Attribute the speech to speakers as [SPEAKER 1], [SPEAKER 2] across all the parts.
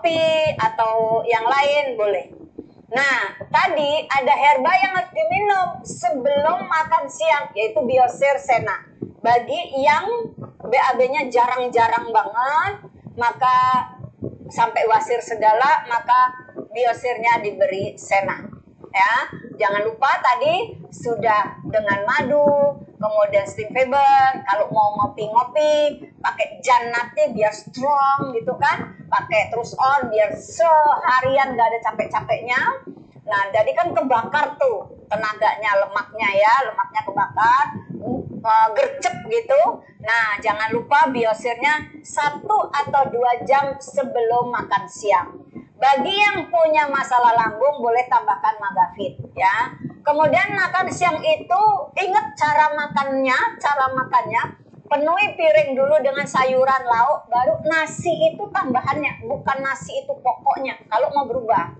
[SPEAKER 1] kopi atau yang lain boleh. Nah, tadi ada herba yang harus diminum sebelum makan siang, yaitu biosir sena. Bagi yang BAB-nya jarang-jarang banget, maka sampai wasir segala, maka biosirnya diberi sena. Ya, jangan lupa tadi sudah dengan madu, kemudian steam fiber. Kalau mau ngopi-ngopi, pakai janatnya biar strong gitu kan. Pakai terus on biar seharian gak ada capek-capeknya. Nah, jadi kan kebakar tuh tenaganya, lemaknya ya, lemaknya kebakar, uh, gercep gitu. Nah, jangan lupa biosirnya satu atau dua jam sebelum makan siang. Bagi yang punya masalah lambung boleh tambahkan magafit ya. Kemudian makan siang itu ingat cara makannya, cara makannya penuhi piring dulu dengan sayuran lauk, baru nasi itu tambahannya, bukan nasi itu pokoknya. Kalau mau berubah,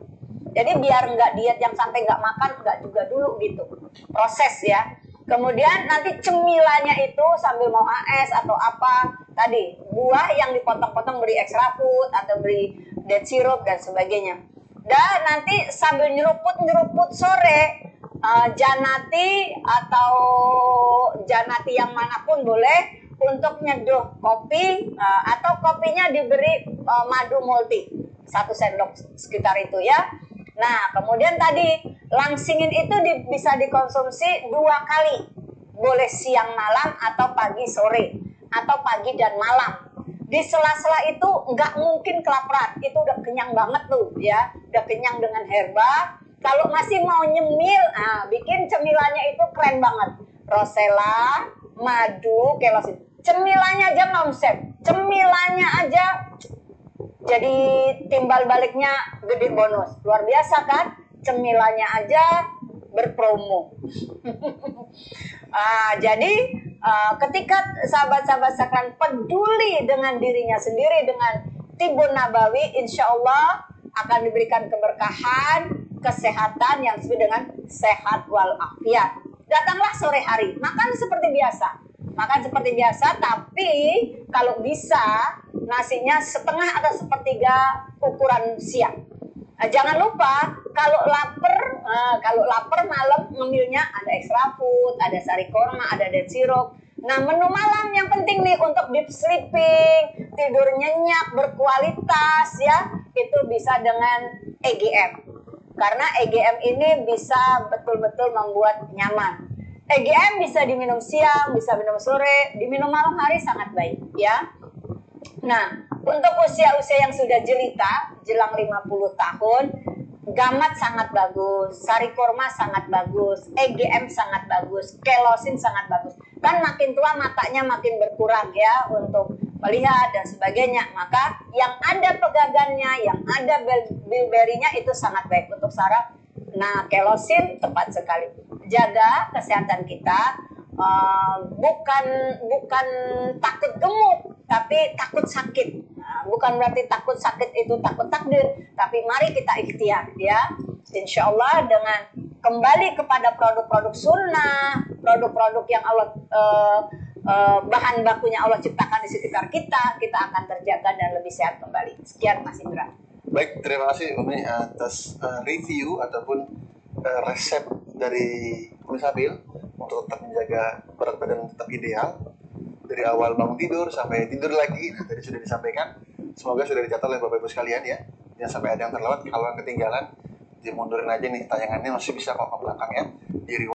[SPEAKER 1] jadi biar nggak diet yang sampai nggak makan, nggak juga dulu gitu. Proses ya. Kemudian nanti cemilannya itu sambil mau AS atau apa tadi buah yang dipotong-potong beri extra food atau beri dead syrup dan sebagainya. Dan nanti sambil nyeruput-nyeruput sore uh, janati atau janati yang mana pun boleh untuk nyeduh kopi uh, atau kopinya diberi uh, madu multi satu sendok sekitar itu ya. Nah kemudian tadi langsingin itu di, bisa dikonsumsi dua kali, boleh siang malam atau pagi sore atau pagi dan malam. Di sela-sela itu nggak mungkin kelaparan, itu udah kenyang banget tuh ya, udah kenyang dengan herba. Kalau masih mau nyemil, ah, bikin cemilannya itu keren banget. Rosella, madu, kelosin. Cemilannya aja ngomsep, cemilannya aja jadi timbal baliknya gede bonus. Luar biasa kan? Cemilannya aja berpromo. ah, jadi uh, ketika sahabat-sahabat sekalian peduli dengan dirinya sendiri dengan tibun nabawi, insya Allah akan diberikan keberkahan, kesehatan yang sesuai dengan sehat walafiat. Datanglah sore hari, makan seperti biasa. Makan seperti biasa, tapi kalau bisa nasinya setengah atau sepertiga ukuran siang. Nah, jangan lupa kalau lapar, uh, kalau lapar malam ngemilnya ada extra food, ada sari korma, ada dead syrup. Nah, menu malam yang penting nih untuk deep sleeping, tidur nyenyak, berkualitas ya, itu bisa dengan EGM. Karena EGM ini bisa betul-betul membuat nyaman. EGM bisa diminum siang, bisa minum sore, diminum malam hari sangat baik ya. Nah, untuk usia-usia yang sudah jelita, jelang 50 tahun, gamat sangat bagus, sari korma sangat bagus, EGM sangat bagus, kelosin sangat bagus. Kan makin tua matanya makin berkurang ya untuk melihat dan sebagainya. Maka yang ada pegagannya, yang ada bilberinya itu sangat baik untuk saraf. Nah, kelosin tepat sekali jaga kesehatan kita uh, bukan bukan takut gemuk tapi takut sakit nah, bukan berarti takut sakit itu takut takdir tapi mari kita ikhtiar ya insya Allah dengan kembali kepada produk-produk sunnah produk-produk yang Allah uh, uh, bahan bakunya Allah ciptakan di sekitar kita kita akan terjaga dan lebih sehat kembali. Sekian Mas Indra.
[SPEAKER 2] Baik terima kasih Umi atas uh, review ataupun uh, resep dari Sabil untuk tetap menjaga berat badan tetap ideal. Dari awal bangun tidur sampai tidur lagi nah tadi sudah disampaikan. Semoga sudah dicatat oleh bapak ibu sekalian ya. Jangan sampai ada yang terlewat kalau yang ketinggalan dimundurin aja nih tayangannya masih bisa kok ke belakang ya. Di